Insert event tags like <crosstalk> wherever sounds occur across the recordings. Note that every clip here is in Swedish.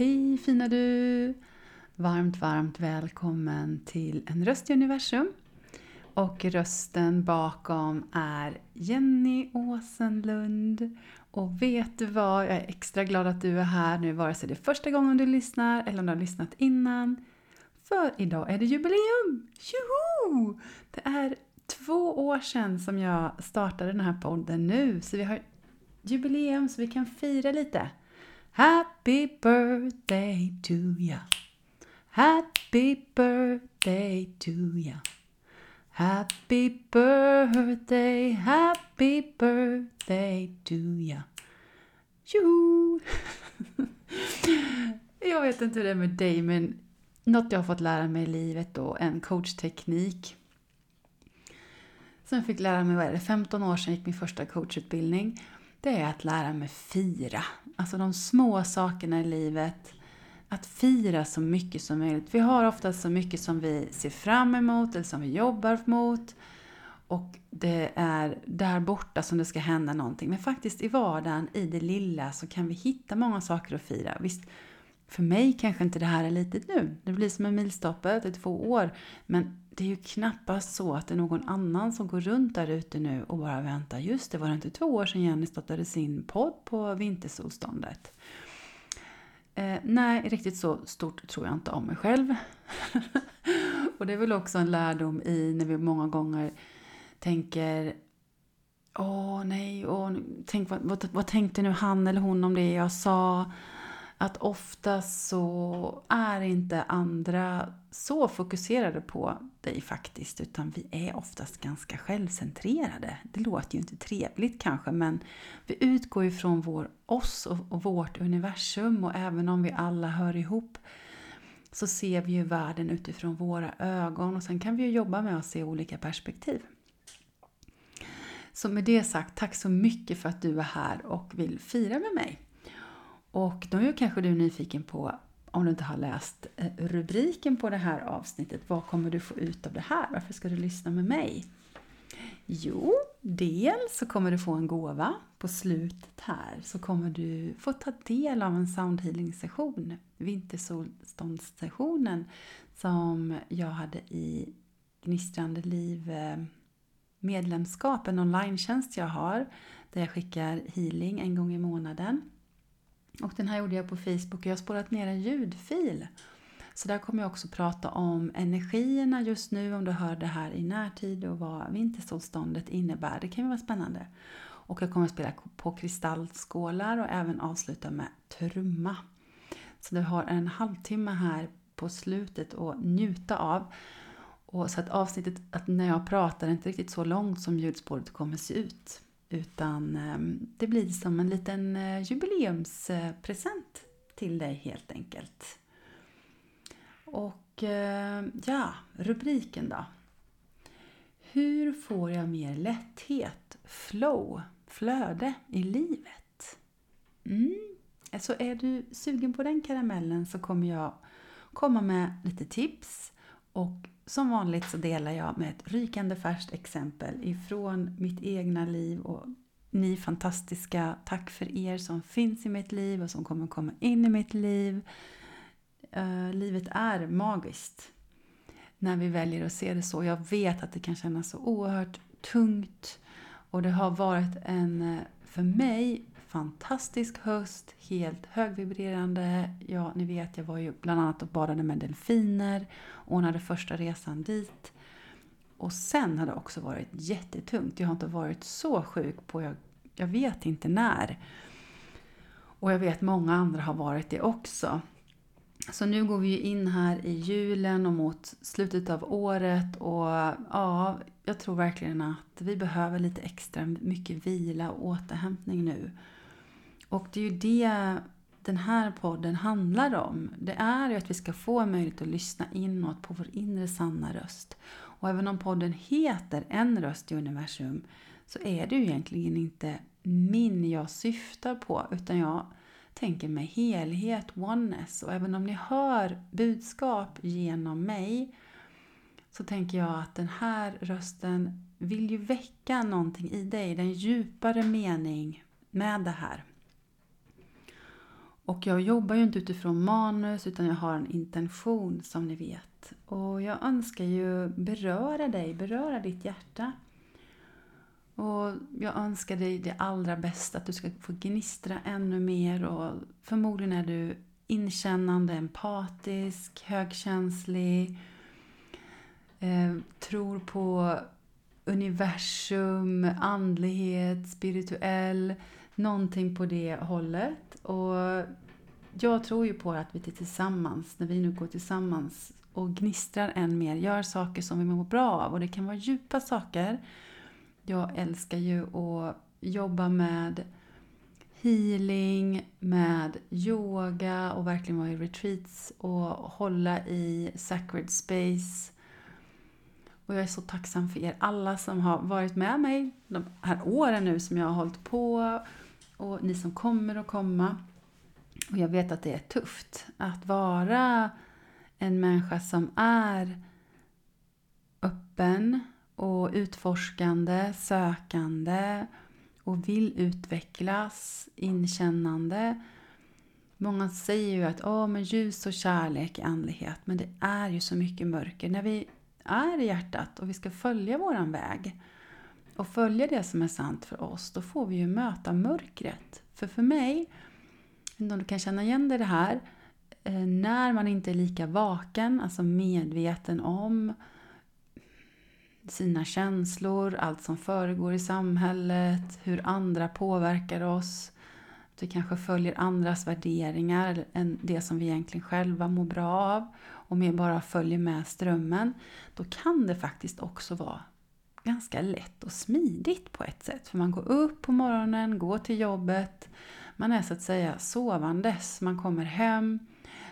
Hej fina du! Varmt, varmt välkommen till En röst i universum. Och rösten bakom är Jenny Åsenlund. Och vet du vad? Jag är extra glad att du är här nu, vare sig det är första gången du lyssnar eller om du har lyssnat innan. För idag är det jubileum! Tjoho! Det är två år sedan som jag startade den här podden nu, så vi har jubileum så vi kan fira lite. Happy birthday to ya. Happy birthday to ya. Happy birthday, happy birthday to ya. Tjoho! <laughs> Jag vet inte hur det är med dig, men något jag har fått lära mig i livet då, en coachteknik. Som jag fick lära mig, vad är det, 15 år sedan gick min första coachutbildning det är att lära mig fira. Alltså de små sakerna i livet. Att fira så mycket som möjligt. Vi har ofta så mycket som vi ser fram emot eller som vi jobbar mot. Och det är där borta som det ska hända någonting. Men faktiskt i vardagen, i det lilla, så kan vi hitta många saker att fira. Visst, för mig kanske inte det här är litet nu. Det blir som en milstolpe, det är två år. Men det är ju knappast så att det är någon annan som går runt där ute nu och bara väntar. Just det, var det inte två år sedan Jenny startade sin podd på vintersolståndet? Eh, nej, riktigt så stort tror jag inte om mig själv. <laughs> och det är väl också en lärdom i när vi många gånger tänker Åh nej, åh, tänk, vad, vad, vad tänkte nu han eller hon om det jag sa? Att ofta så är inte andra så fokuserade på dig faktiskt, utan vi är oftast ganska självcentrerade. Det låter ju inte trevligt kanske, men vi utgår ifrån vår, oss och, och vårt universum och även om vi alla hör ihop så ser vi ju världen utifrån våra ögon och sen kan vi ju jobba med att se olika perspektiv. Så med det sagt, tack så mycket för att du är här och vill fira med mig. Och då är kanske du nyfiken på, om du inte har läst eh, rubriken på det här avsnittet, vad kommer du få ut av det här? Varför ska du lyssna med mig? Jo, dels så kommer du få en gåva på slutet här. Så kommer du få ta del av en soundhealing session, vintersolståndssessionen som jag hade i Gnistrande liv eh, medlemskap, en online jag har där jag skickar healing en gång i månaden. Och den här gjorde jag på Facebook och jag har spårat ner en ljudfil. Så där kommer jag också prata om energierna just nu, om du hör det här i närtid och vad vintersolståndet innebär. Det kan ju vara spännande. Och jag kommer att spela på kristallskålar och även avsluta med trumma. Så du har en halvtimme här på slutet att njuta av. Och så att avsnittet, att när jag pratar, är inte riktigt så långt som ljudspåret kommer se ut. Utan ehm, det blir som en liten eh, jubileumspresent till dig helt enkelt. Och eh, ja, rubriken då. Hur får jag mer lätthet, flow, flöde i livet? Mm. Så är du sugen på den karamellen så kommer jag komma med lite tips och som vanligt så delar jag med ett rykande färskt exempel ifrån mitt egna liv och ni fantastiska, tack för er som finns i mitt liv och som kommer komma in i mitt liv. Uh, livet är magiskt när vi väljer att se det så. Jag vet att det kan kännas så oerhört tungt och det har varit en, eh, för mig, fantastisk höst, helt högvibrerande. Ja, ni vet, jag var ju bland annat och badade med delfiner ordnade första resan dit. Och sen har det också varit jättetungt. Jag har inte varit så sjuk på, jag, jag vet inte när. Och jag vet många andra har varit det också. Så nu går vi ju in här i julen och mot slutet av året och ja, jag tror verkligen att vi behöver lite extra mycket vila och återhämtning nu. Och det är ju det den här podden handlar om. Det är ju att vi ska få en möjlighet att lyssna inåt på vår inre sanna röst. Och även om podden heter En röst i universum så är det ju egentligen inte min jag syftar på utan jag tänker mig helhet, oneness. Och även om ni hör budskap genom mig så tänker jag att den här rösten vill ju väcka någonting i dig, den djupare mening med det här. Och jag jobbar ju inte utifrån manus utan jag har en intention som ni vet. Och jag önskar ju beröra dig, beröra ditt hjärta. Och jag önskar dig det allra bästa, att du ska få gnistra ännu mer och förmodligen är du inkännande, empatisk, högkänslig, eh, tror på universum, andlighet, spirituell, någonting på det hållet. Och jag tror ju på att vi tillsammans, när vi nu går tillsammans och gnistrar än mer, gör saker som vi mår bra av. Och det kan vara djupa saker. Jag älskar ju att jobba med healing, med yoga och verkligen vara i retreats och hålla i sacred space. Och jag är så tacksam för er alla som har varit med mig de här åren nu som jag har hållit på och ni som kommer att komma. Och jag vet att det är tufft att vara en människa som är öppen och utforskande, sökande och vill utvecklas, inkännande. Många säger ju att oh, men ljus och kärlek är andlighet, men det är ju så mycket mörker. När vi är i hjärtat och vi ska följa våran väg och följa det som är sant för oss, då får vi ju möta mörkret. För för mig, om du kan känna igen dig i det här, eh, när man inte är lika vaken, alltså medveten om sina känslor, allt som föregår i samhället, hur andra påverkar oss. Att vi kanske följer andras värderingar än det som vi egentligen själva mår bra av och mer bara följer med strömmen. Då kan det faktiskt också vara ganska lätt och smidigt på ett sätt. För man går upp på morgonen, går till jobbet, man är så att säga sovandes. Man kommer hem,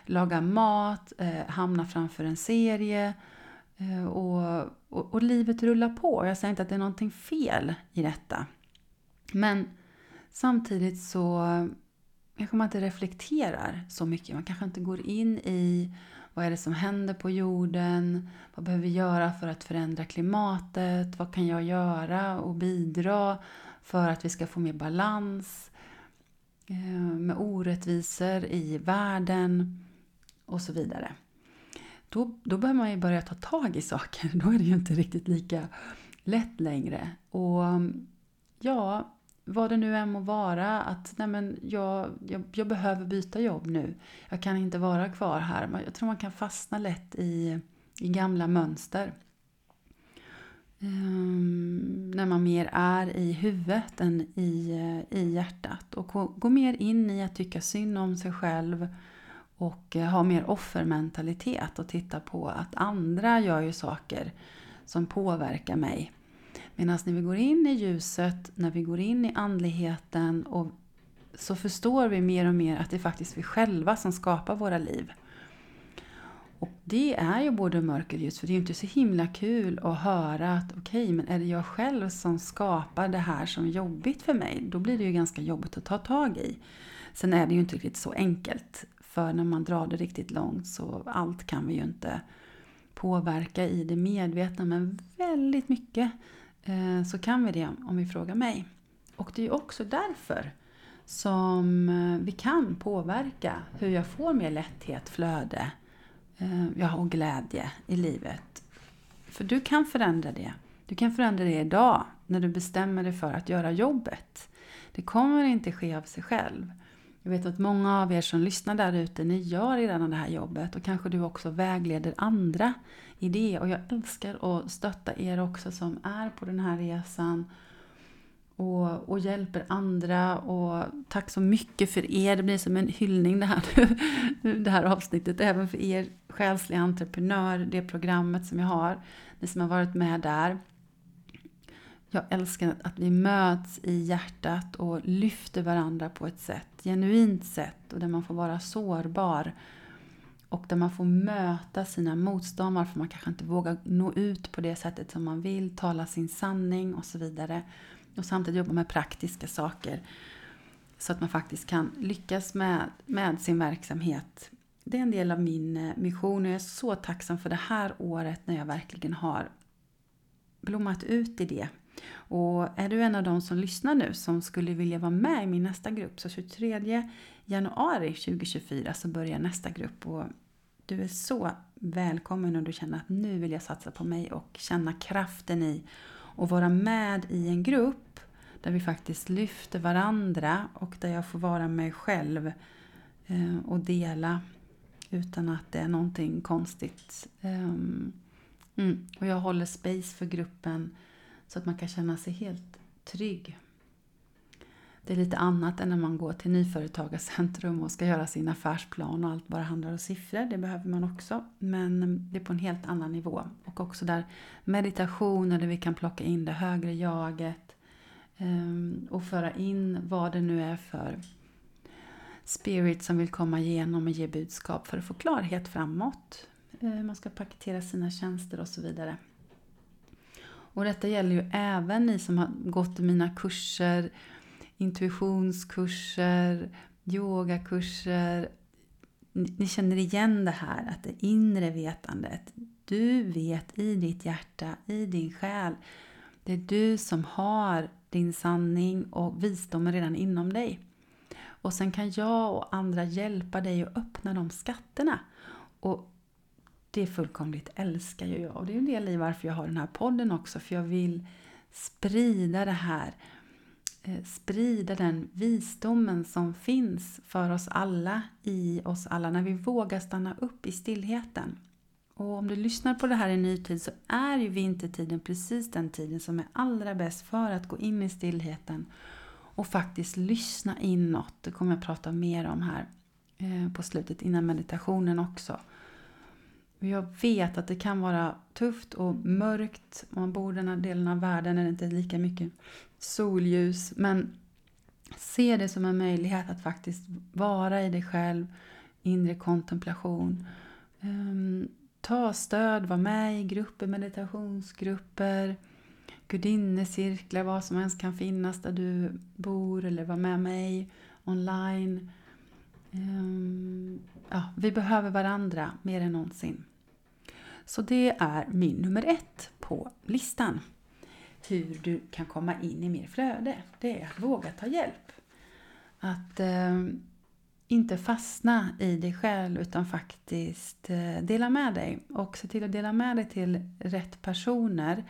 lagar mat, eh, hamnar framför en serie eh, och, och, och, livet rullar på. Jag säger inte att det är någonting fel i detta. Men samtidigt så kanske man inte reflekterar så mycket. Man kanske inte går in i vad är det som händer på jorden? Vad behöver vi göra för att förändra klimatet? Vad kan jag göra och bidra för att vi ska få mer balans eh, med orättvisor i världen och så vidare. Då, då behöver man ju börja ta tag i saker. <laughs> Då är det ju inte riktigt lika lätt längre. Och ja, vad det nu än må vara, att nej men jag, jag, jag, behöver byta jobb nu. Jag kan inte vara kvar här. Jag tror man kan fastna lätt i, i gamla mönster. Um, när man mer är i huvudet än i, i hjärtat. Och gå, gå mer in i att tycka synd om sig själv och eh, ha mer offermentalitet och titta på att andra gör ju saker som påverkar mig. Medan när vi går in i ljuset, när vi går in i andligheten och så förstår vi mer och mer att det är faktiskt vi själva som skapar våra liv. Och det är ju både mörker och ljus, för det är ju inte så himla kul att höra att okej, okay, men är det jag själv som skapar det här som är jobbigt för mig? Då blir det ju ganska jobbigt att ta tag i. Sen är det ju inte riktigt så enkelt, för när man drar det riktigt långt så allt kan vi ju inte påverka i det medvetna, men väldigt mycket Eh, så kan vi det om vi frågar mig. Och det är också därför som eh, vi kan påverka hur jag får mer lätthet, flöde eh, ja, och glädje i livet. För du kan förändra det. Du kan förändra det idag när du bestämmer dig för att göra jobbet. Det kommer inte ske av sig själv. Jag vet att många av er som lyssnar där ute, ni gör redan det här jobbet och kanske du också vägleder andra i det. Och jag älskar att stötta er också som är på den här resan och, och hjälper andra. Och tack så mycket för er. Det blir som en hyllning det här, <laughs> det här avsnittet. Även för er själsliga entreprenör, det programmet som jag har. Ni som har varit med där. Jag älskar att vi möts i hjärtat och lyfter varandra på ett sätt, genuint sätt och där man får vara sårbar. Och där man får möta sina motståndare för man kanske inte vågar nå ut på det sättet som man vill, tala sin sanning och så vidare. Och samtidigt jobba med praktiska saker så att man faktiskt kan lyckas med, med sin verksamhet. Det är en del av min eh, mission och jag är så tacksam för det här året när jag verkligen har blommat ut i det. Och är du en av de som lyssnar nu som skulle vilja vara med i min nästa grupp så 23 januari 2024 så börjar nästa grupp och du är så välkommen om du känner att nu vill jag satsa på mig och känna kraften i och vara med i en grupp där vi faktiskt lyfter varandra och där jag får vara mig själv eh, och dela utan att det är någonting konstigt. Ehm, mm. Och jag håller space för gruppen så att man kan känna sig helt trygg. Det är lite annat än när man går till Nyföretagarcentrum och ska göra sin affärsplan och allt bara handlar om siffror. Det behöver man också. Men mm, det är på en helt annan nivå. Och också där meditationer där vi kan plocka in det högre jaget ehm, och föra in vad det nu är för spirit som vill komma igenom och ge budskap för att få klarhet framåt. Eh, man ska paketera sina tjänster och så vidare. Och detta gäller ju även ni som har gått mina kurser, intuitionskurser, yogakurser. Ni känner igen det här, att det inre vetandet. Du vet i ditt hjärta, i din själ. Det är du som har din sanning och visdomen redan inom dig. Och sen kan jag och andra hjälpa dig att öppna de skatterna. Och det fullkomligt älskar ju jag. Och det är en del i varför jag har den här podden också. För jag vill sprida det här. Eh, Sprida den visdomen som finns för oss alla, i oss alla, när vi vågar stanna upp i stillheten. Och om du lyssnar på det här i nytid så är ju vintertiden precis den tiden som är allra bäst för att gå in i stillheten och faktiskt lyssna inåt. Det kommer jag prata mer om här eh, på slutet innan meditationen också. Jag vet att det kan vara tufft och mörkt. Om man bor i den här delen av världen är det inte lika mycket solljus. Men se det som en möjlighet att faktiskt vara i dig själv, inre kontemplation. Ehm, ta stöd, var med i grupper, meditationsgrupper gudinnecirklar, vad som ens kan finnas där du bor eller var med mig online. Ehm, ja, vi behöver varandra mer än någonsin. Så det är min nummer ett på listan. Hur du kan komma in i mer flöde. Det är att våga ta hjälp. Att eh, inte fastna i dig själv utan faktiskt eh, dela med dig. Och se till att dela med dig till rätt personer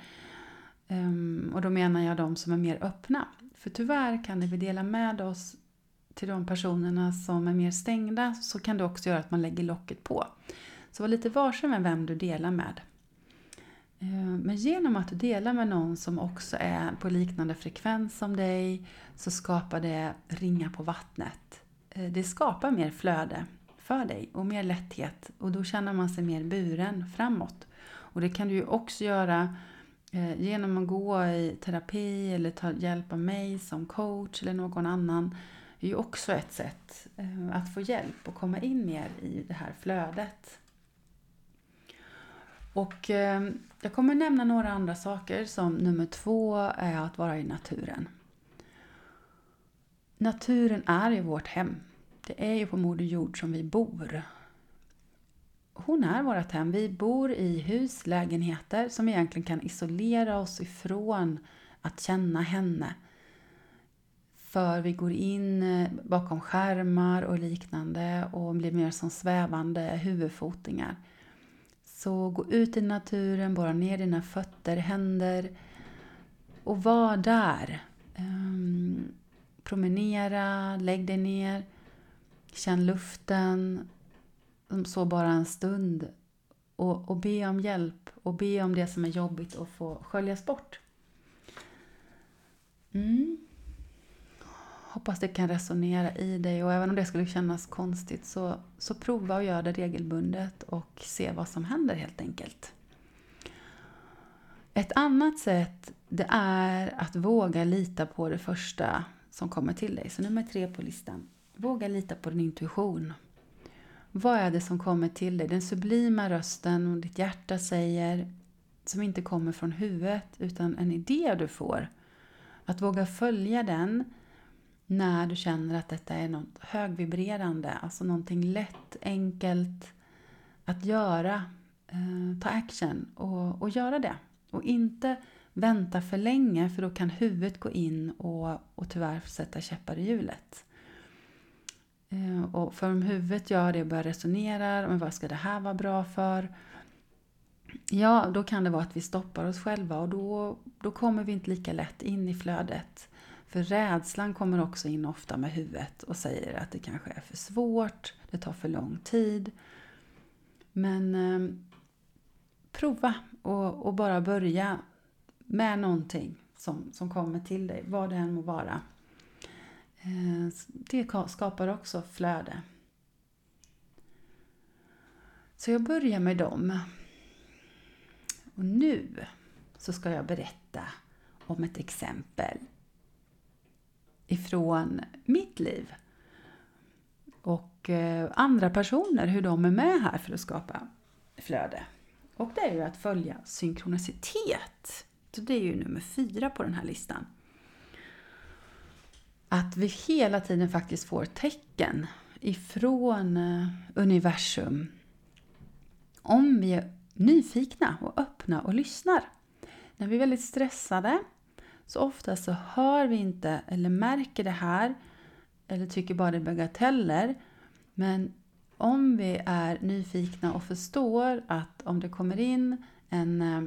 Um, och då menar jag de som är mer öppna. För tyvärr kan det vi dela med oss till de personerna som är mer stängda så kan det också göra att man lägger locket på. Så var lite varsam med vem du delar med. Eh, men genom att du delar med någon som också är på liknande frekvens som dig så skapar det ringa på vattnet. Eh, det skapar mer flöde för dig och mer lätthet och då känner man sig mer buren framåt. Och det kan du ju också göra eh, genom att gå i terapi eller ta hjälp av mig som coach eller någon annan Det är ju också ett sätt att få hjälp och komma in mer i det här flödet. Och eh, jag kommer nämna några andra saker som nummer två är att vara i naturen. Naturen är ju vårt hem. Det är ju på Moder Jord som vi bor hon är vårt hem. Vi bor i hus, lägenheter som egentligen kan isolera oss ifrån att känna henne. För vi går in eh, bakom skärmar och liknande och blir mer som svävande huvudfotingar. Så gå ut i naturen, borra ner dina fötter, händer och var där. Um, promenera, lägg dig ner, känn luften, mm, så bara en stund och, och be om hjälp och be om det som är jobbigt att få sköljas bort. Mm. Hoppas det kan resonera i dig och även om det skulle kännas konstigt så, så prova att göra det regelbundet och se vad som händer helt enkelt. Ett annat sätt det är att våga lita på det första som kommer till dig. Så nummer tre på listan. Våga lita på din intuition. Vad är det som kommer till dig? Den sublima rösten och ditt hjärta säger som inte kommer från huvudet utan en idé du får. Att våga följa den när du känner att detta är något högvibrerande, alltså någonting lätt, enkelt att göra. Eh, ta action och, och göra det. Och inte vänta för länge för då kan huvudet gå in och, och tyvärr sätta käppar i hjulet. Eh, och för om huvudet gör det och börjar resonera, men vad ska det här vara bra för? Ja, då kan det vara att vi stoppar oss själva och då, då kommer vi inte lika lätt in i flödet. För rädslan kommer också in ofta med huvudet och säger att det kanske är för svårt, det tar för lång tid. Men eh, prova och, och, bara börja med någonting som, som kommer till dig, vad det än må vara. Eh, det skapar också flöde. Så jag börjar med dem. Och nu så ska jag berätta om ett exempel ifrån mitt liv. Och eh, andra personer, hur de är med här för att skapa flöde. Och det är ju att följa synkronicitet. Så det är ju nummer fyra på den här listan. Att vi hela tiden faktiskt får tecken ifrån eh, universum. Om vi är nyfikna och öppna och lyssnar. När vi är väldigt stressade så ofta så hör vi inte eller märker det här eller tycker bara det är bagateller. Men om vi är nyfikna och förstår att om det kommer in en eh,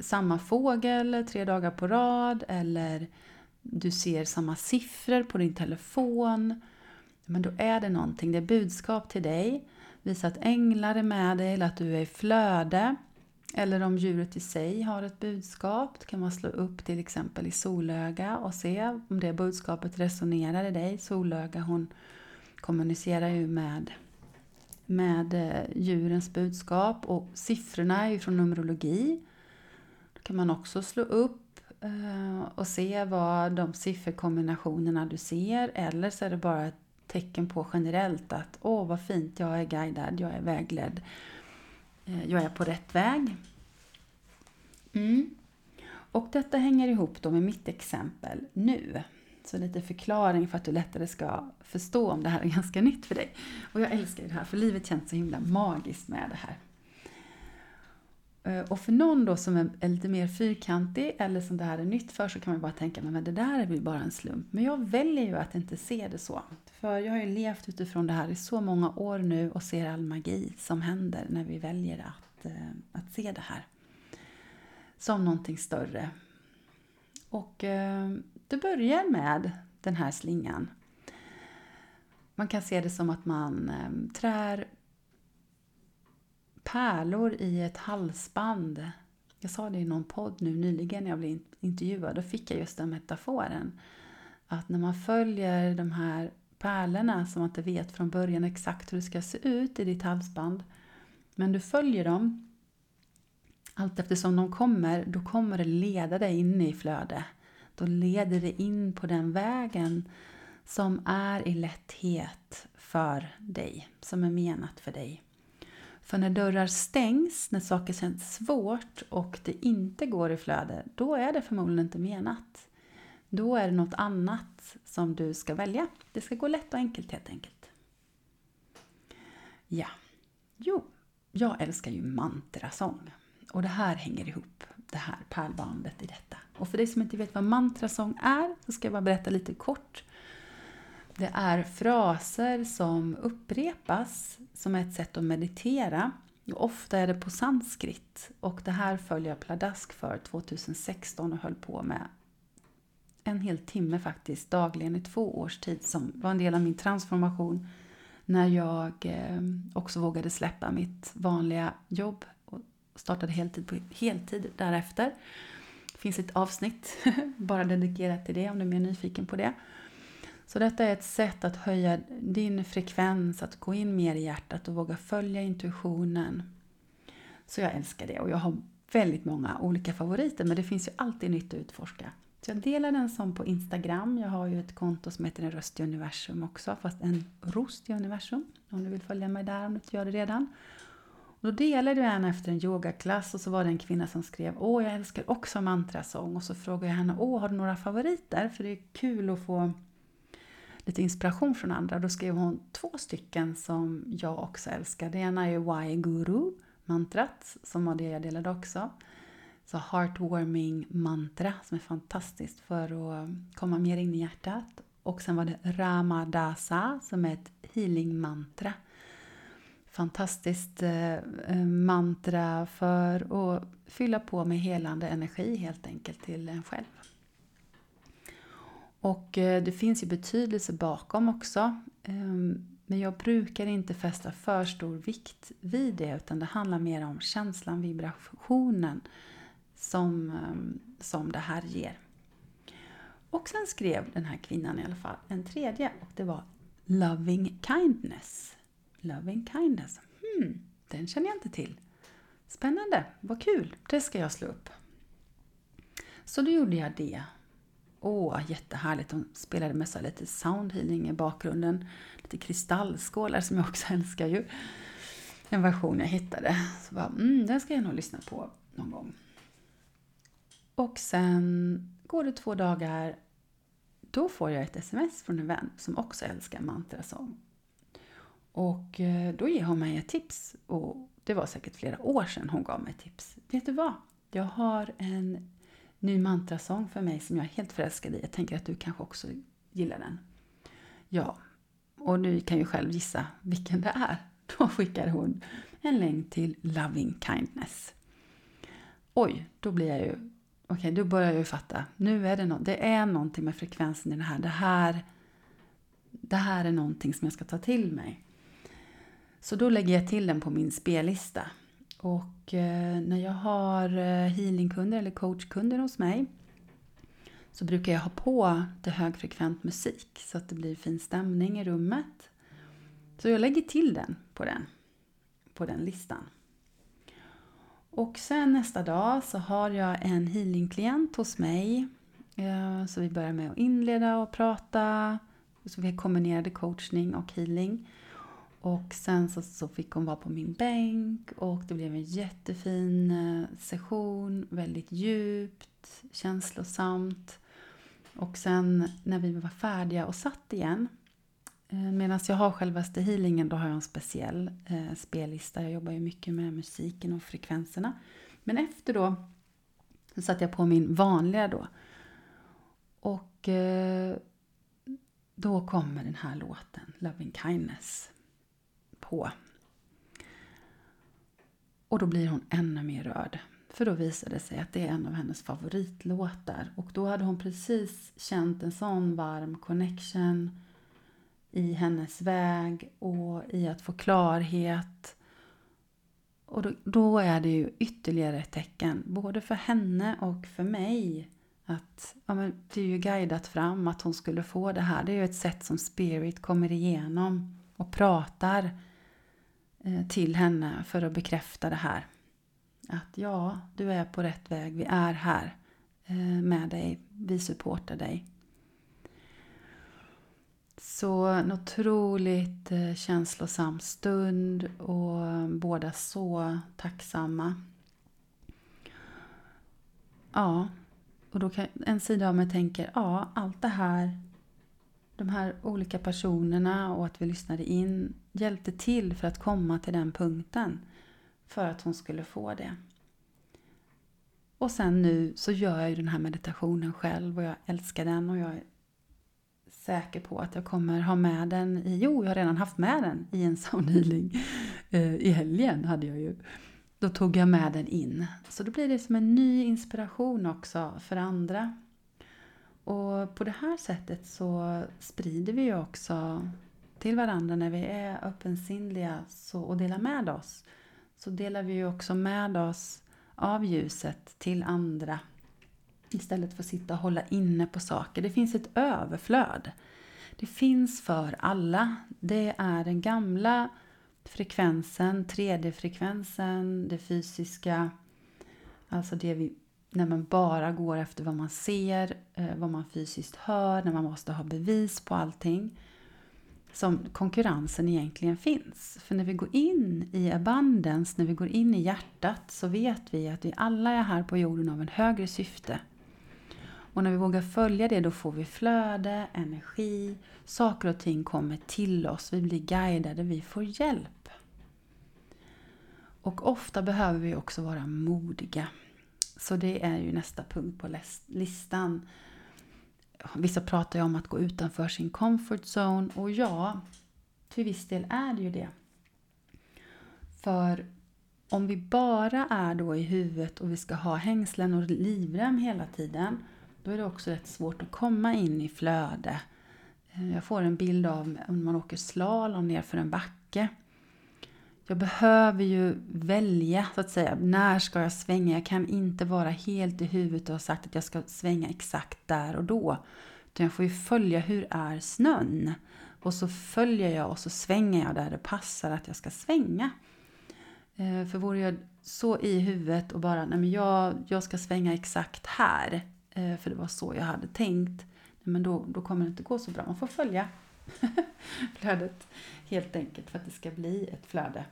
samma fågel tre dagar på rad eller du ser samma siffror på din telefon. Men då är det någonting, det är budskap till dig. Visa att änglar är med dig eller att du är i flöde. Eller om djuret i sig har ett budskap, då kan man slå upp till exempel i solöga och se om det budskapet resonerar i dig. Solöga hon kommunicerar ju med, med eh, djurens budskap och siffrorna är ju från Numerologi. Då kan man också slå upp eh, och se vad de sifferkombinationerna du ser eller så är det bara ett tecken på generellt att åh vad fint, jag är guidad, jag är vägledd Eh, jag är på rätt väg. Mm. Och detta hänger ihop då med mitt exempel nu. Så lite förklaring för att du lättare ska förstå om det här är <laughs> ganska nytt för dig. Och jag älskar det här, för livet känns så himla magiskt med det här. Eh, och för någon då som är lite mer fyrkantig eller som det här är nytt för så kan man bara tänka men det där är väl bara en slump. Men jag väljer ju att inte se det så. För jag har ju levt utifrån det här i så många år nu och ser all magi som händer när vi väljer att, eh, att se det här. Som någonting större. Och eh, det börjar med den här slingan. Man kan se det som att man eh, trär pärlor i ett halsband. Jag sa det i någon podd nu nyligen när jag blev intervjuad. Då fick jag just den metaforen. Att när man följer de här pärlorna som man inte vet från början exakt hur det ska se ut i ditt halsband. Men du följer dem allt eftersom de kommer, då kommer det leda dig in i flöde. Då leder det in på den vägen som är i lätthet för dig, som är menat för dig. För när dörrar stängs, när saker känns svårt och det inte går i flöde, då är det förmodligen inte menat. Då är det något annat som du ska välja. Det ska gå lätt och enkelt helt enkelt. Ja, jo, jag älskar ju mantrasång. Och det här hänger ihop, det här pärlbandet i detta. Och för dig som inte vet vad mantrasång är så ska jag bara berätta lite kort det är fraser som upprepas som ett sätt att meditera. Ofta är det på sanskrit och det här följer jag pladask för 2016 och höll på med en hel timme faktiskt dagligen i två års tid som var en del av min transformation när jag eh, också vågade släppa mitt vanliga jobb och startade heltid på heltid därefter. Det finns ett avsnitt <laughs> bara dedikerat till det om du är mer nyfiken på det. Så detta är ett sätt att höja din frekvens, att gå in mer i hjärtat och våga följa intuitionen. Så jag älskar det och jag har väldigt många olika favoriter men det finns ju alltid nytt att utforska. Så jag delar den som på Instagram. Jag har ju ett konto som heter En röst i universum också, fast en rost i universum. Om du vill följa mig där om du inte gör det redan. Och då delade jag en efter en yogaklass och så var det en kvinna som skrev Åh, jag älskar också mantrasång. Och så frågade jag henne Åh, har du några favoriter? För det är kul att få lite inspiration från andra. Då skrev hon två stycken som jag också älskar. Det ena är Why Guru, mantrat, som var det jag delade också. Så heartwarming mantra som är fantastiskt för att komma mer in i hjärtat. Och sen var det Ramadasa som är ett healing mantra. Fantastiskt eh, eh, mantra för att fylla på med helande energi helt enkelt till en själv. Och eh, det finns ju betydelse bakom också. Ehm, men jag brukar inte fästa för stor vikt vid det utan det handlar mer om känslan, vibrationen som, ehm, som det här ger. Och sen skrev den här kvinnan i alla fall en tredje och det var Loving Kindness. Loving Kindness. Hmm, den känner jag inte till. Spännande, vad kul, det ska jag slå upp. Så då gjorde jag det. Åh, jättehärligt. De spelade med så lite soundhealing i bakgrunden. Lite kristallskålar som jag också <laughs> älskar ju. En version jag hittade. Så bara, mm, den ska jag nog lyssna på någon gång. Och sen går det två dagar. Då får jag ett sms från en vän som också älskar mantrasång. Och eh, då ger hon mig ett tips. Och det var säkert flera år sedan hon gav mig tips. Vet du vad? Jag har en ny mantrasång för mig som jag är helt förälskad i. Jag tänker att du kanske också gillar den. Ja, och du kan ju själv gissa vilken det är. <laughs> Då skickar hon en länk till Loving Kindness. Oj, då blir jag ju... Okej, okay, då börjar jag ju fatta. Nu är det, no det är någonting med frekvensen i det här. Det här det här är någonting som jag ska ta till mig. Så då lägger jag till den på min spellista. Och eh, när jag har eh, healingkunder eller coachkunder hos mig så brukar jag ha på det högfrekvent musik så att det blir fin stämning i rummet. Så jag lägger till den på den, på den listan. Och sen nästa dag så har jag en healingklient hos mig. Eh, så vi börjar med att inleda och prata. Så vi kombinerade coachning och healing. Och sen så, så, fick hon vara på min bänk och det blev en jättefin eh, session, väldigt djupt, känslosamt. Och sen när vi var färdiga och satt igen, Eh, medan jag har självaste healingen, då har jag en speciell eh, spellista. Jag jobbar ju mycket med musiken och frekvenserna. Men efter då så satte jag på min vanliga då. Och eh, då kommer den här låten, Loving Kindness på. Och då blir hon ännu mer rörd. För då visade det sig att det är en av hennes favoritlåtar. Och då hade hon precis känt en sån varm connection i hennes väg och i att få klarhet. Och då, då är det ju ytterligare ett tecken, både för henne och för mig, att ja, men det är ju guidat fram att hon skulle få det här. Det är ju ett sätt som spirit kommer igenom och pratar eh, till henne för att bekräfta det här. Att ja, du är på rätt väg. Vi är här eh, med dig. Vi supportar dig. Så en otroligt eh, känslosam stund och eh, båda så tacksamma. Ja, och då kan en sida av mig tänker, ja, allt det här de här olika personerna och att vi lyssnade in hjälpte till för att komma till den punkten. För att hon skulle få det. Och sen nu så gör jag ju den här meditationen själv och jag älskar den och jag är säker på att jag kommer ha med den i, jo jag har redan haft med den i en <laughs> soundhealing eh, i helgen hade jag ju. Då tog jag med den in. Så då blir det som en ny inspiration också för andra. Och på det här sättet så sprider vi ju också till varandra när vi är öppensinnliga och delar med oss. Så delar vi ju också med oss av ljuset till andra. Istället för att sitta och hålla inne på saker. Det finns ett överflöd. Det finns för alla. Det är den gamla frekvensen, 3D-frekvensen, det fysiska. Alltså det vi när man bara går efter vad man ser, eh, vad man fysiskt hör, när man måste ha bevis på allting. Som konkurrensen egentligen finns. För när vi går in i abundance, när vi går in i hjärtat så vet vi att vi alla är här på jorden av en högre syfte. Och när vi vågar följa det då får vi flöde, energi, saker och ting kommer till oss, vi blir guidade, vi får hjälp. Och ofta behöver vi också vara modiga. Så det är ju nästa punkt på listan. Vissa pratar ju om att gå utanför sin comfort zone och ja, till viss del är det ju det. För om vi bara är då i huvudet och vi ska ha hängslen och livrem hela tiden, då är det också rätt svårt att komma in i flöde. Eh, jag får en bild av om man åker slalom ner för en backe. Jag behöver ju välja så att säga, när ska jag svänga? Jag kan inte vara helt i huvudet och ha sagt att jag ska svänga exakt där och då. Utan jag får ju följa, hur är snön? Och så följer jag och så svänger jag där det passar att jag ska svänga. Eh, för vore jag så i huvudet och bara, nej men jag, jag ska svänga exakt här, Eh, för det var så jag hade tänkt, men då, då kommer det inte gå så bra. Man får följa <laughs> flödet helt enkelt för att det ska bli ett flöde.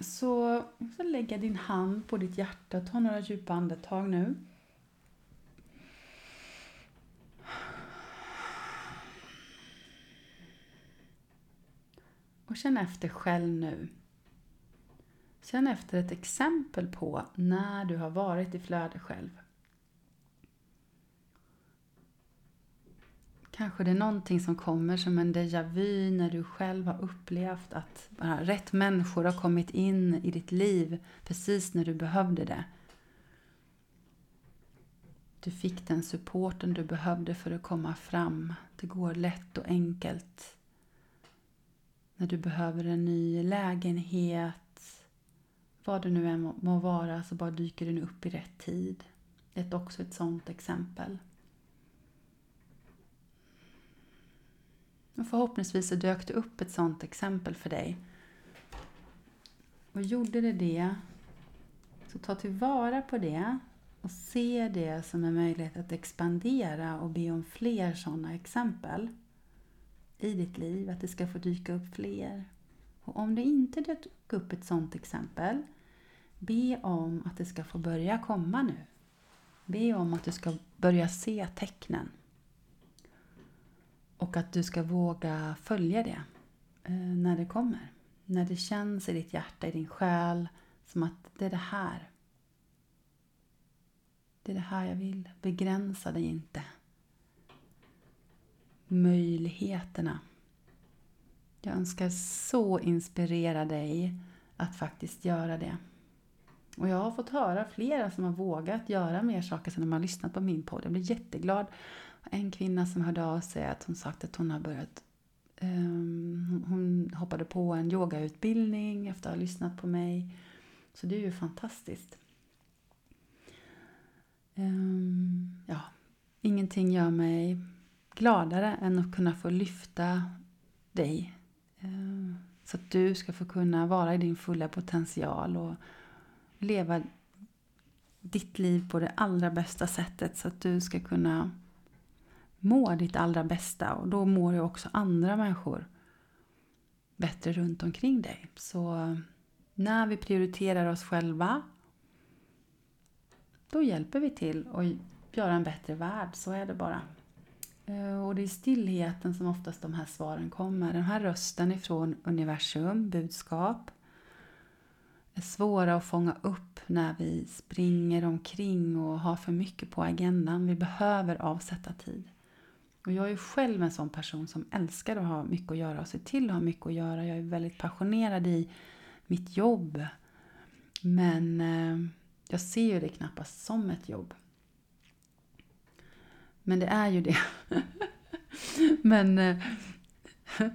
Så, så lägga din hand på ditt hjärta, ta några djupa andetag nu. Och känn efter själv nu. Känn efter ett exempel på när du har varit i flöde själv. Kanske det är någonting som kommer som en déjà vu när du själv har upplevt att bara rätt människor har kommit in i ditt liv precis när du behövde det. Du fick den supporten du behövde för att komma fram. Det går lätt och enkelt. När du behöver en ny lägenhet, vad det nu än må vara så bara dyker den upp i rätt tid. Det är också ett sådant exempel. Och förhoppningsvis så dök det upp ett sådant exempel för dig. Och gjorde det det, så ta tillvara på det och se det som en möjlighet att expandera och be om fler sådana exempel i ditt liv, att det ska få dyka upp fler. Och om det inte dök upp ett sådant exempel, be om att det ska få börja komma nu. Be om att du ska börja se tecknen. Och att du ska våga följa det eh, när det kommer. När det känns i ditt hjärta, i din själ, som att det är det här. Det är det här jag vill. Begränsa dig inte. Möjligheterna. Jag önskar så inspirera dig att faktiskt göra det. Och jag har fått höra flera som har vågat göra mer saker sen de har lyssnat på min podd. Jag blir jätteglad. En kvinna som hörde av sig att hon sagt att hon har börjat um, Hon hoppade på en yogautbildning efter att ha lyssnat på mig. Så det är ju fantastiskt. Um, ja, ingenting gör mig gladare än att kunna få lyfta dig. Um, så att du ska få kunna vara i din fulla potential och leva ditt liv på det allra bästa sättet så att du ska kunna må ditt allra bästa och då mår ju också andra människor bättre runt omkring dig. Så eh, när vi prioriterar oss själva då hjälper vi till att göra en bättre värld, så är det bara. Eh, och det är i stillheten som oftast de här svaren kommer. Den här rösten ifrån universum, budskap, är svåra att fånga upp när vi springer omkring och har för mycket på agendan. Vi behöver avsätta tid. Och jag är själv en sån person som älskar att ha mycket att göra och se till att ha mycket att göra. Jag är väldigt passionerad i mitt jobb. Men eh, jag ser ju det knappast som ett jobb. Men det är ju det. <laughs> Men eh, <laughs>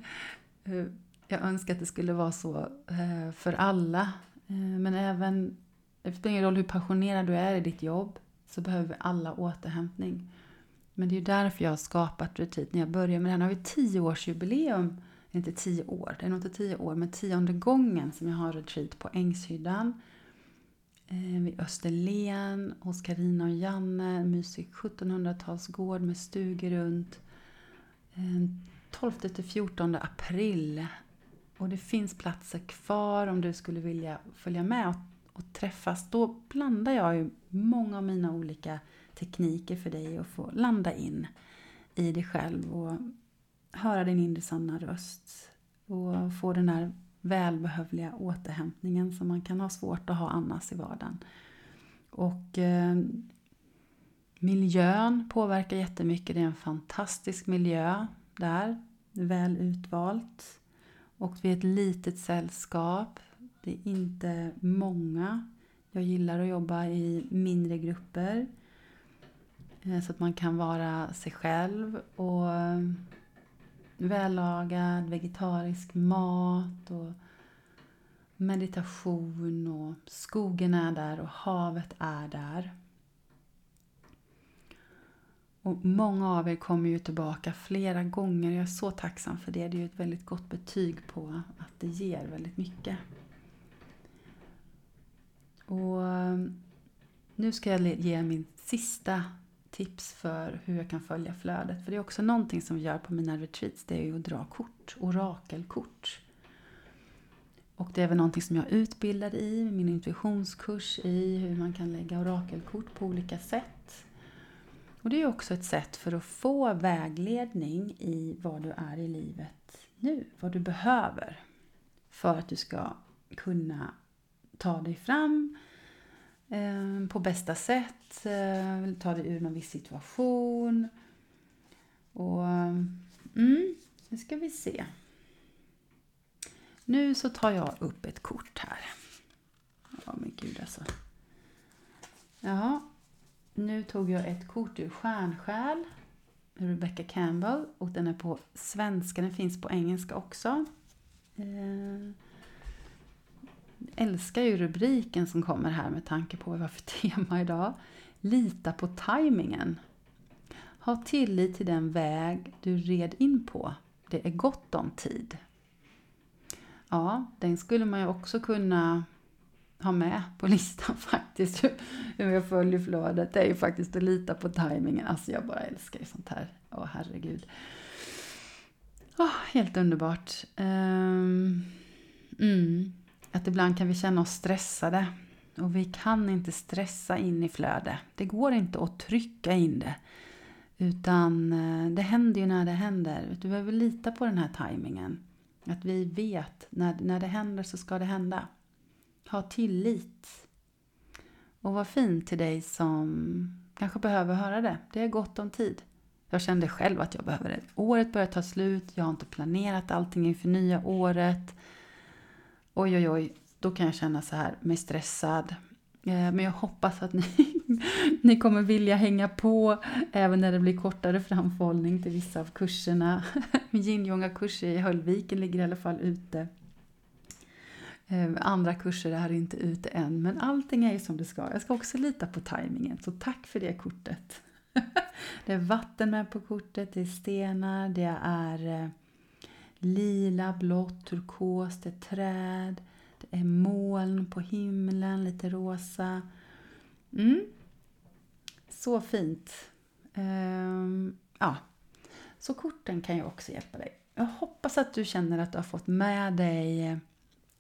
eh, jag önskar att det skulle vara så för alla Eh, men även, det spelar ingen roll hur passionerad du är i ditt jobb, så behöver vi alla återhämtning. Men det är ju därför jag har skapat Retreat. När jag började med det här, nu har vi tioårsjubileum. Inte tio år, det är nog inte tio år, men tionde gången som jag har retreat på Ängshyddan. Eh, vid Österlen, hos Karina och Janne, en mysig 1700-talsgård med stugor runt. Eh, 12 till 14 april och det finns platser kvar om du skulle vilja följa med och, och träffas. Då blandar jag ju många av mina olika tekniker för dig att få landa in i dig själv och höra din inre sanna röst och få den här välbehövliga återhämtningen som man kan ha svårt att ha annars i vardagen. Och eh, miljön påverkar jättemycket. Det är en fantastisk miljö där. Väl utvalt. Och vi är ett litet sällskap. Det är inte många. Jag gillar att jobba i mindre grupper. Eh, så att man kan vara sig själv och eh, vällagad vegetarisk mat och meditation och skogen är där och havet är där. Och många av er kommer ju tillbaka flera gånger. Jag är så tacksam för det. Det är ju ett väldigt gott betyg på att det ger väldigt mycket. Och eh, nu ska jag ge min sista tips för hur jag kan följa flödet. För det är också någonting som vi gör på mina retreats. Det är ju att dra kort, orakelkort. Och det är väl någonting som jag utbildar i, min intuitionskurs i hur man kan lägga orakelkort på olika sätt. Och det är också ett sätt för att få vägledning i vad du är i livet nu, vad du behöver för att du ska kunna ta dig fram eh, på bästa sätt, eh, ta dig ur någon viss situation. Och mm, nu ska vi se. Nu så tar jag upp ett kort här. Ja men gud alltså. Ja, nu tog jag ett kort ur Stjärnsjäl. Rebecca Campbell och den är på svenska, den finns på engelska också. Eh, älskar ju rubriken som kommer här med tanke på vad vi har för <laughs> tema idag. Lita på tajmingen. Ha tillit till den väg du red in på. Det är gott om tid. Ja, den skulle man ju också kunna ha med på listan <laughs> faktiskt. Hur jag följer flödet. Det är ju faktiskt att lita på tajmingen. Alltså jag bara älskar ju sånt här. Åh herregud. Oh, helt underbart. Um, mm att ibland kan vi känna oss stressade. Och vi kan inte stressa in i flöde. Det går inte att trycka in det. Utan eh, det händer ju när det händer. Du behöver lita på den här tajmingen. Att vi vet, när, när det händer så ska det hända. Ha tillit. Och var fin till dig som kanske behöver höra det. Det är gott om tid. Jag kände själv att jag behöver det. Året börjar ta slut, jag har inte planerat allting inför nya året oj oj oj, då kan jag känna så här, mig stressad. Eh, men jag hoppas att ni, <laughs> ni kommer vilja hänga på även när det blir kortare framförhållning till vissa av kurserna. <laughs> Min yin kurser i Höllviken ligger i alla fall ute. Eh, andra kurser är inte ute än, men allting är ju som det ska. Jag ska också lita på tajmingen, så tack för det kortet. <laughs> Det är vatten med på kortet, det är stenar, det är eh, lila, blått, turkos, det är träd, det är moln på himlen, lite rosa. Mm. Så fint. Um, ja. Så korten kan ju också hjälpa dig. Jag hoppas att du känner att du har fått med dig eh,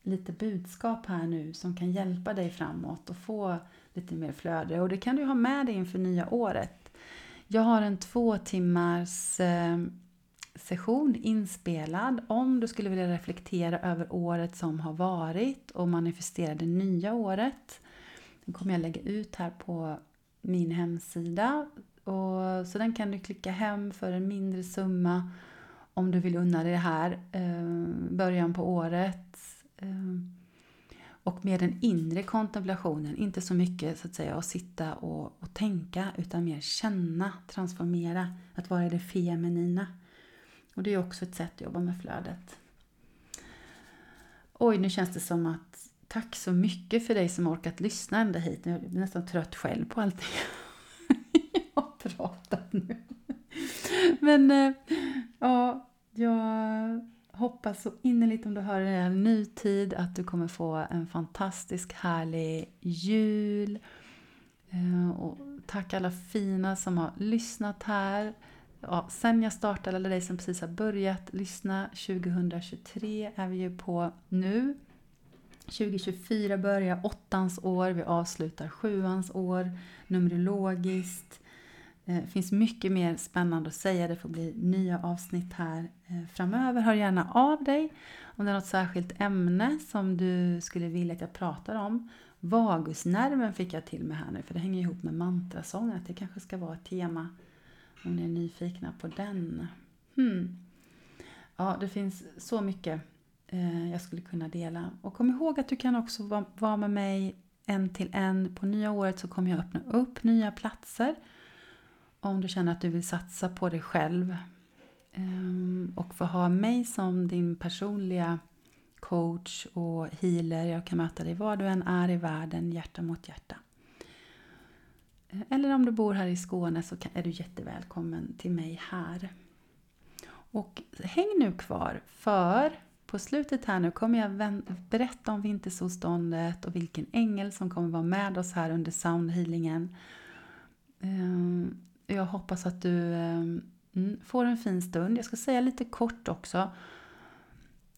lite budskap här nu som kan hjälpa dig framåt och få lite mer flöde. Och det kan du ha med dig inför nya året. Jag har en två timmars eh, session inspelad om du skulle vilja reflektera över året som har varit och manifestera det nya året. Den kommer jag lägga ut här på min hemsida. Och, så den kan du klicka hem för en mindre summa om du vill unna dig det här eh, början på året. Ehm, och med den inre kontemplationen, inte så mycket så att säga att sitta och, och tänka utan mer känna, transformera, att vara i det feminina. Och det är också ett sätt att jobba med flödet. Oj, nu känns det som att tack så mycket för dig som orkat lyssna ända hit. Jag blir nästan trött själv på allting <laughs> jag har pratat nu. Men eh, ja, jag hoppas så innerligt om du hör det här nutid att du kommer få en fantastisk härlig jul. Eh, och tack alla fina som har lyssnat här ja, sen jag startade, eller dig som precis har börjat lyssna, 2023 är vi ju på nu. 2024 börjar åttans år, vi avslutar sjuans år, numerologiskt. Det finns mycket mer spännande att säga, det får bli nya avsnitt här eh, framöver. Hör gärna av dig om det är något särskilt ämne som du skulle vilja att jag pratar om. Vagusnerven fick jag till mig här nu för det hänger ihop med mantrasång. Att det kanske ska vara ett tema om ni är nyfikna på den. Hmm. Ja, det finns så mycket eh, jag skulle kunna dela. Och kom ihåg att du kan också vara med mig en till en. På nya året så kommer jag öppna upp nya platser. Om du känner att du vill satsa på dig själv. Ehm, och få ha mig som din personliga coach och healer. Jag kan möta dig var du än är i världen, hjärta mot hjärta. Eh, eller om du bor här i Skåne så är du jättevälkommen till mig här. Och häng nu kvar för på slutet här nu kommer jag berätta om vintersolståndet och vilken ängel som kommer vara med oss här under soundhealingen. Ehm, jag hoppas att du ehm, mm, får en fin stund. Jag ska säga lite kort också.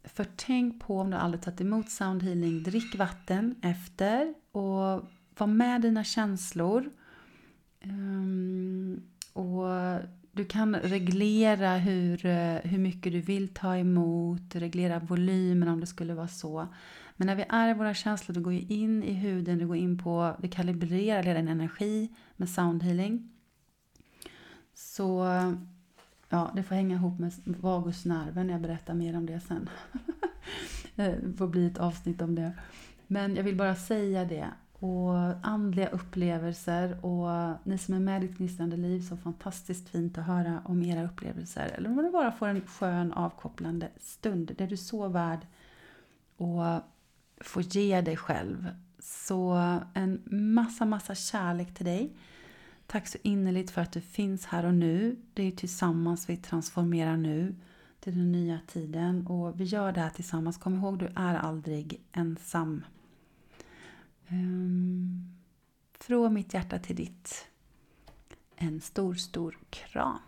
För tänk på om du aldrig tagit emot soundhealing, drick vatten efter och var med dina känslor. Ehm, och du kan reglera hur, eh, hur mycket du vill ta emot, reglera volymen om det skulle vara så. Men när vi är i våra känslor, du går ju in i huden, du går in på, du kalibrerar din energi med soundhealing. Så ja, det får hänga ihop med vagusnerven, jag berättar mer om det sen. <laughs> Eh, det får bli ett avsnitt om det. Men jag vill bara säga det, och andliga upplevelser och ni som är med i ditt gnistrande liv så fantastiskt fint att höra om era upplevelser. Eller om du bara får en skön avkopplande stund. Det är du så värd att få ge dig själv. Så en massa, massa kärlek till dig. Tack så innerligt för att du finns här och nu. Det är tillsammans vi transformerar nu till den nya tiden. Och vi gör det här tillsammans. Kom ihåg, du är aldrig ensam. Ehm, från mitt hjärta till ditt. En stor, stor kram.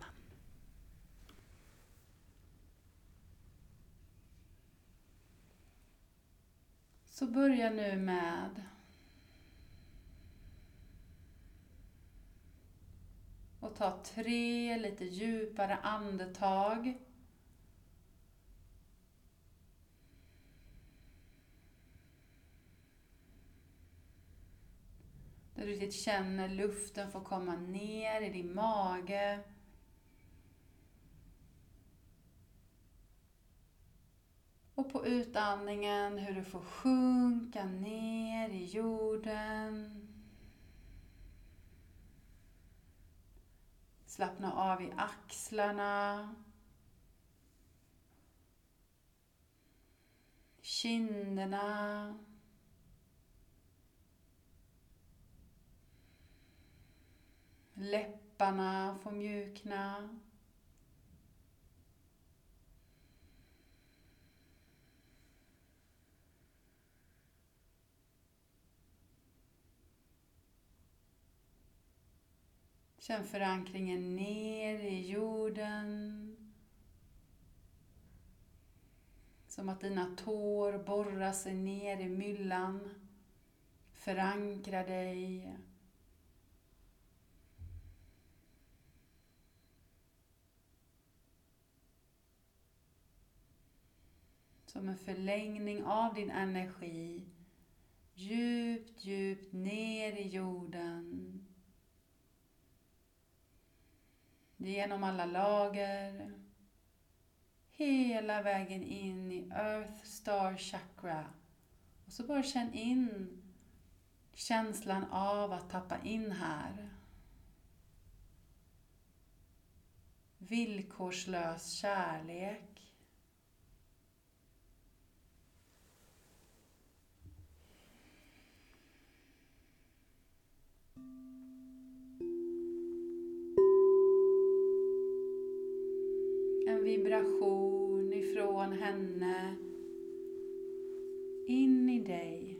Så börja nu med och ta tre lite djupare andetag. Där du riktigt känner luften få komma ner i din mage. Och på utandningen hur du får sjunka ner i jorden. Slappna av i axlarna. Kinderna. Läpparna får mjukna. Känn förankringen ner i jorden. Som att dina tår borrar sig ner i myllan. Förankra dig. som en förlängning av din energi djupt, djupt ner i jorden. Genom alla lager. Hela vägen in i Earth Star Chakra. Och så bara känn in känslan av att tappa in här. Villkorslös kärlek. Vibration ifrån henne in i dig.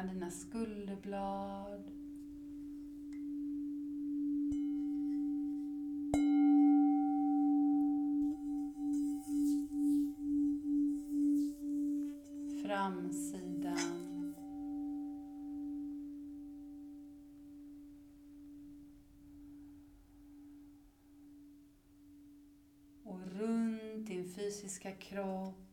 Mellan dina skulderblad. Framsidan. Och runt din fysiska kropp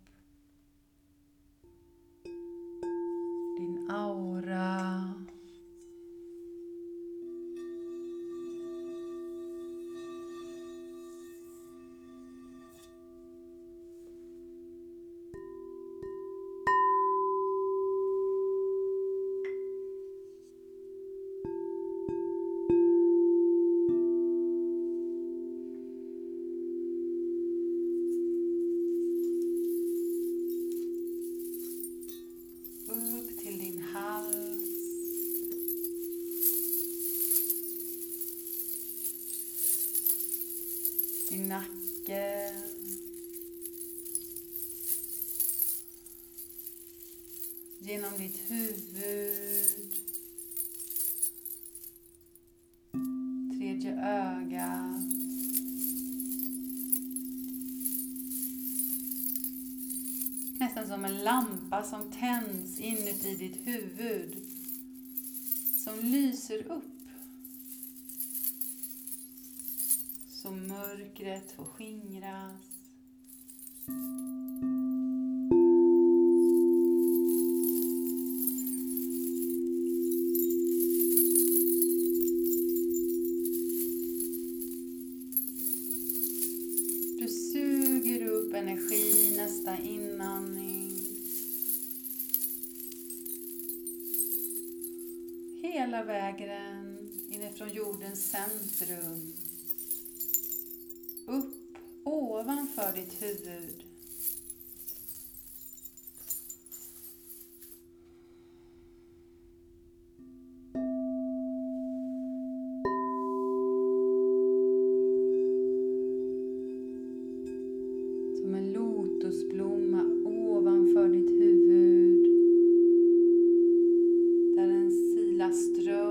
Mörkret får skingras. Du suger upp energi nästa inandning. Hela vägen inifrån jordens centrum ditt huvud. Som en lotusblomma ovanför ditt huvud. Där en silaströ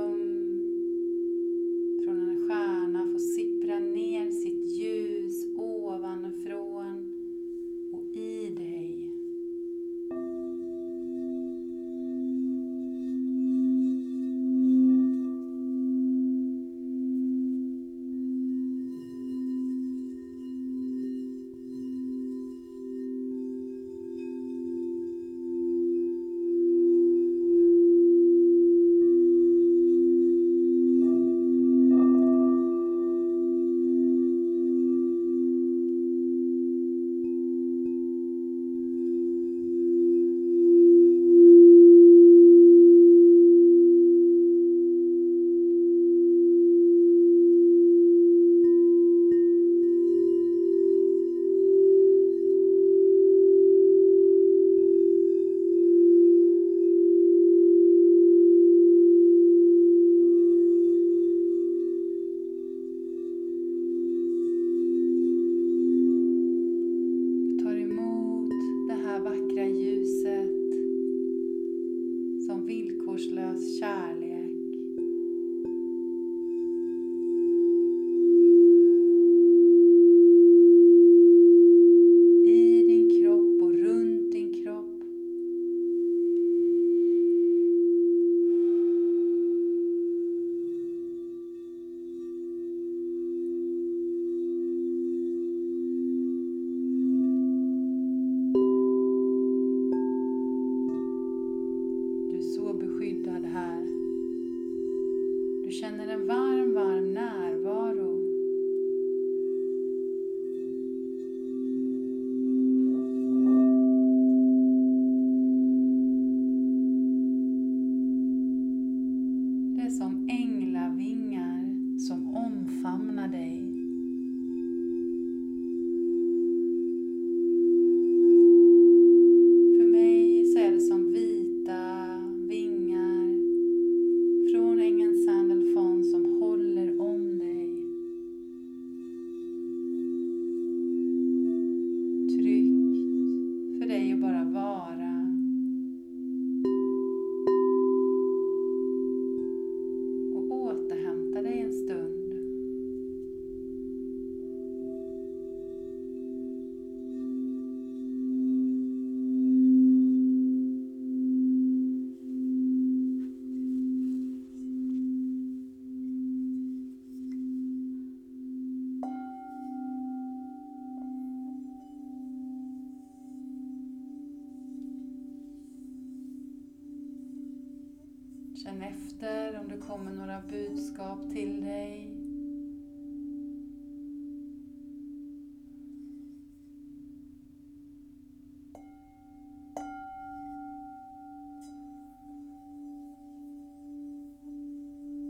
vänskap till dig.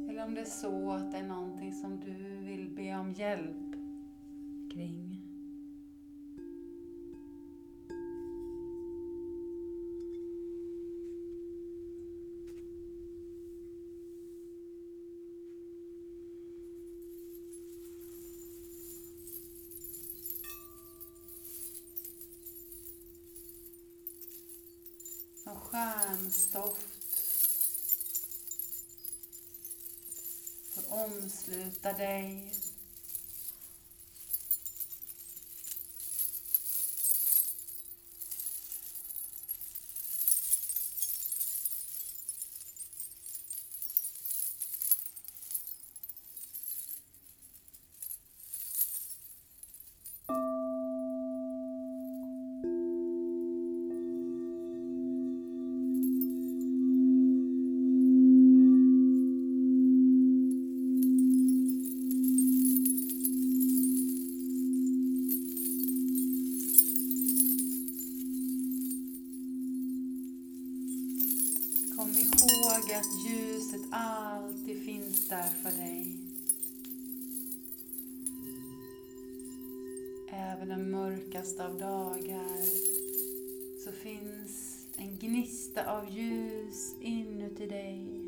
Eller om det är så att det är någonting som du vill be om hjälp kring. Stoft. får omsluta dig. Även den mörkaste av dagar så finns en gnista av ljus inuti dig.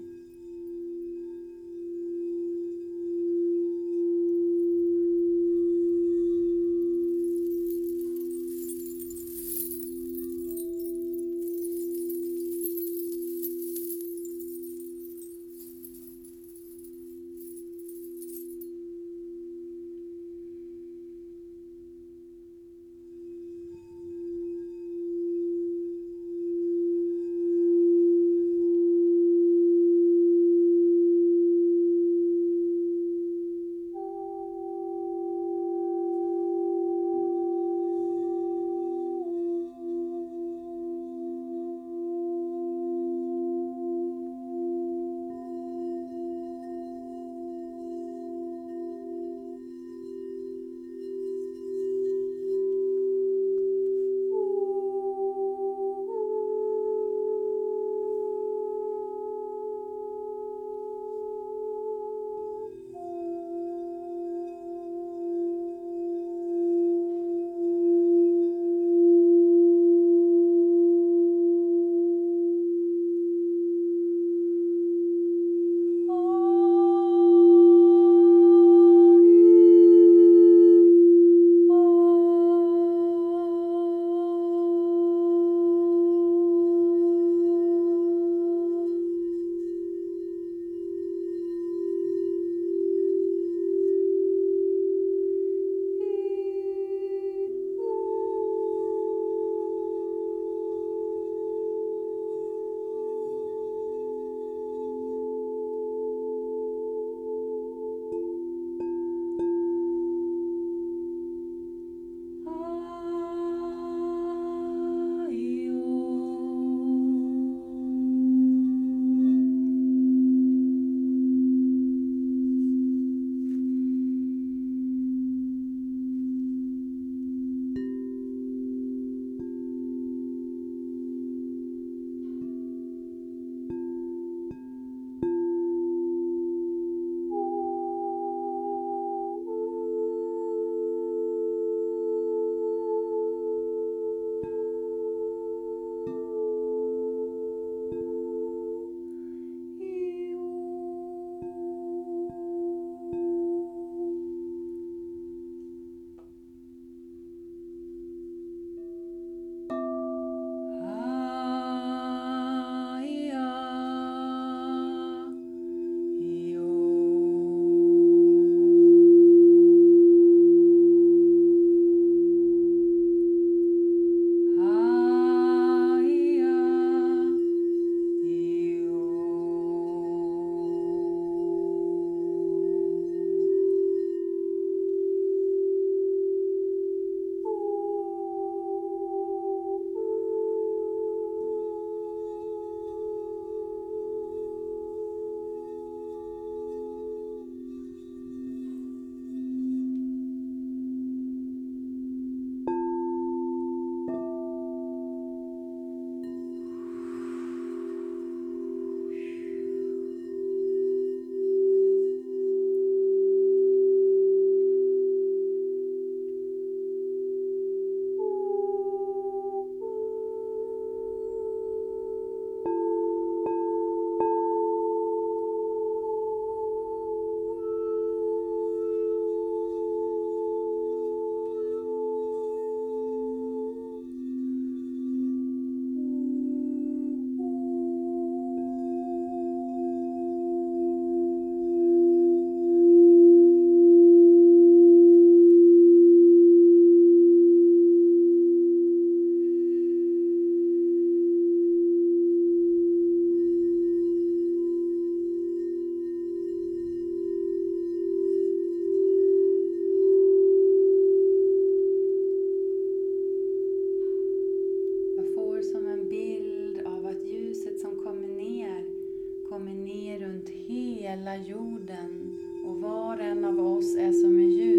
Hela jorden och var en av oss är som en ljus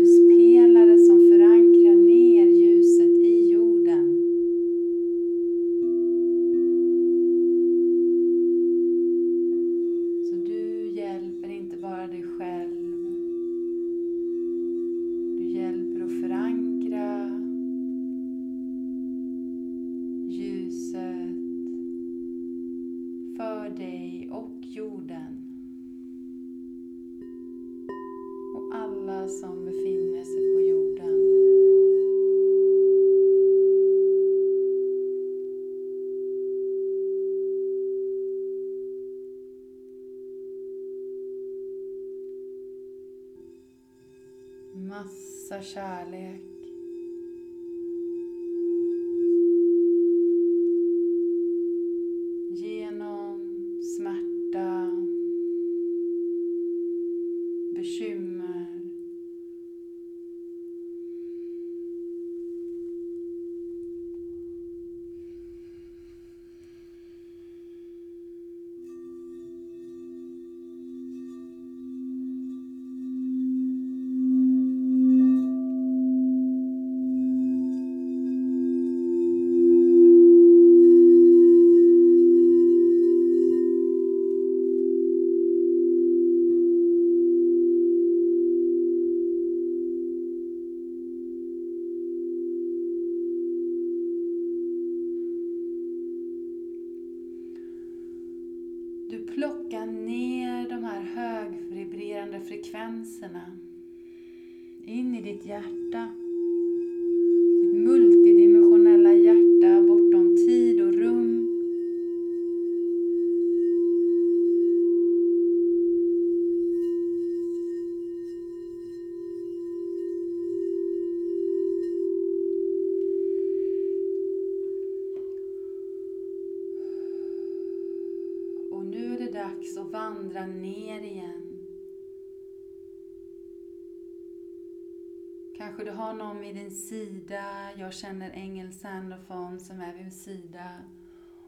Kanske du har någon vid din sida. Jag känner Engel Sandofon som är vid min sida.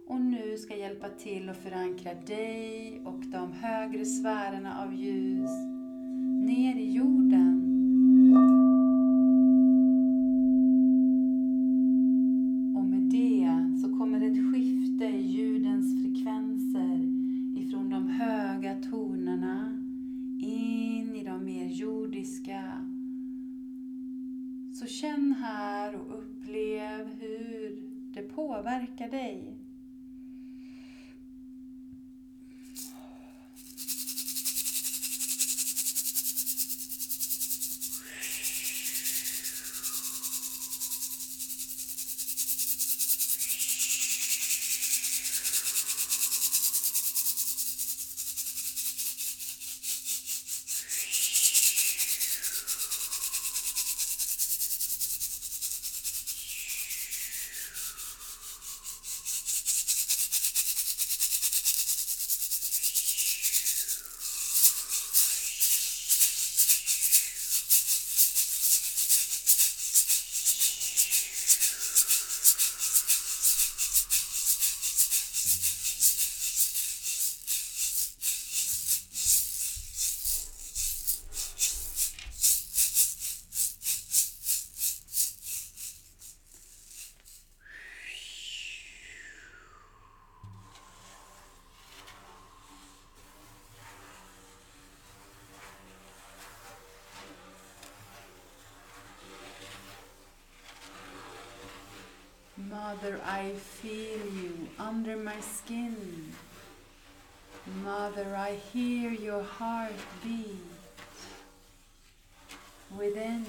Och nu ska jag hjälpa till att förankra dig och de högre sfärerna av ljus ner i jorden. Mother, I feel you under my skin. Mother, I hear your heart beat within.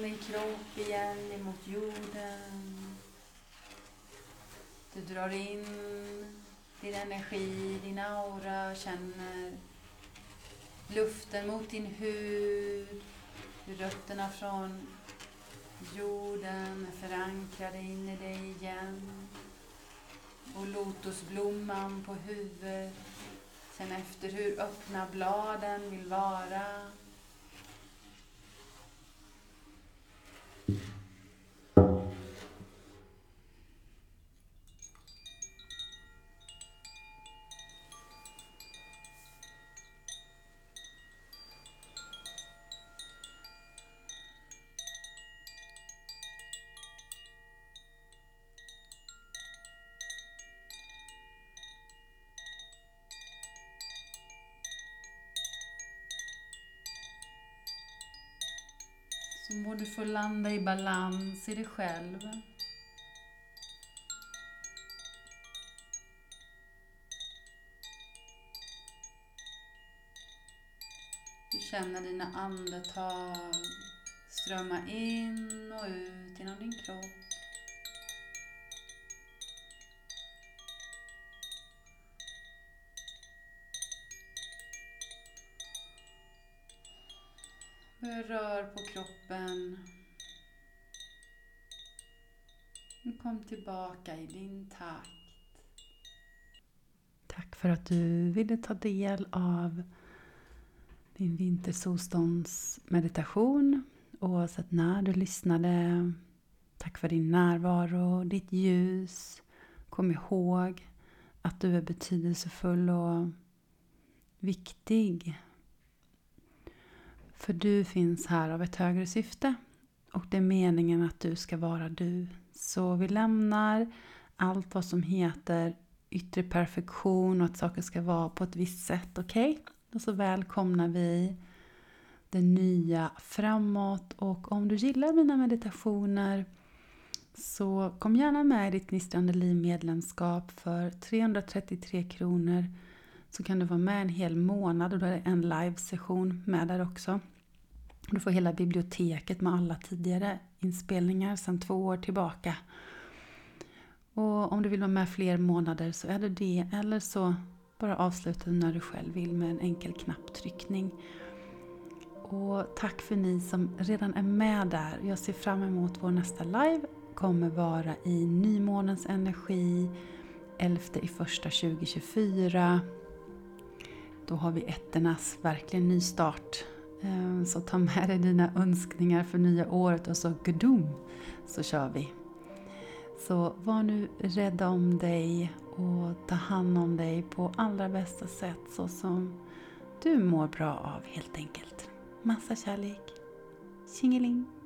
Känn din kropp igen emot jorden. Du drar in din energi, din aura, känner luften mot din hud, hur rötterna från jorden är förankrade in i dig igen. Och lotusblomman på huvudet. Känn efter hur öppna bladen vill vara. Du får landa i balans i dig själv. Du känner dina andetag strömma in och ut genom din kropp. Rör på kroppen. Kom tillbaka i din takt. Tack för att du ville ta del av din vintersolståndsmeditation. Oavsett när du lyssnade. Tack för din närvaro, ditt ljus. Kom ihåg att du är betydelsefull och viktig för du finns här av ett högre syfte. Och det är meningen att du ska vara du. Så vi lämnar allt vad som heter yttre perfektion och att saker ska vara på ett visst sätt. Okej? Okay? Och så välkomnar vi det nya framåt. Och om du gillar mina meditationer så kom gärna med i ditt Gnistrande Liv medlemskap för 333 kronor så kan du vara med en hel månad och då är det en livesession med där också. Du får hela biblioteket med alla tidigare inspelningar sedan två år tillbaka. Och om du vill vara med fler månader så är det det. Eller så bara avsluta när du själv vill med en enkel knapptryckning. Och tack för ni som redan är med där. Jag ser fram emot vår nästa live. kommer vara i nymånens energi 11 i första 2024. Då har vi etternas verkligen nystart ehm, så ta med dig dina önskningar för nya året och så gudum så kör vi. Så var nu rädda om dig och ta hand om dig på allra bästa sätt så som du mår bra av helt enkelt. Massa kärlek. Tjingeling!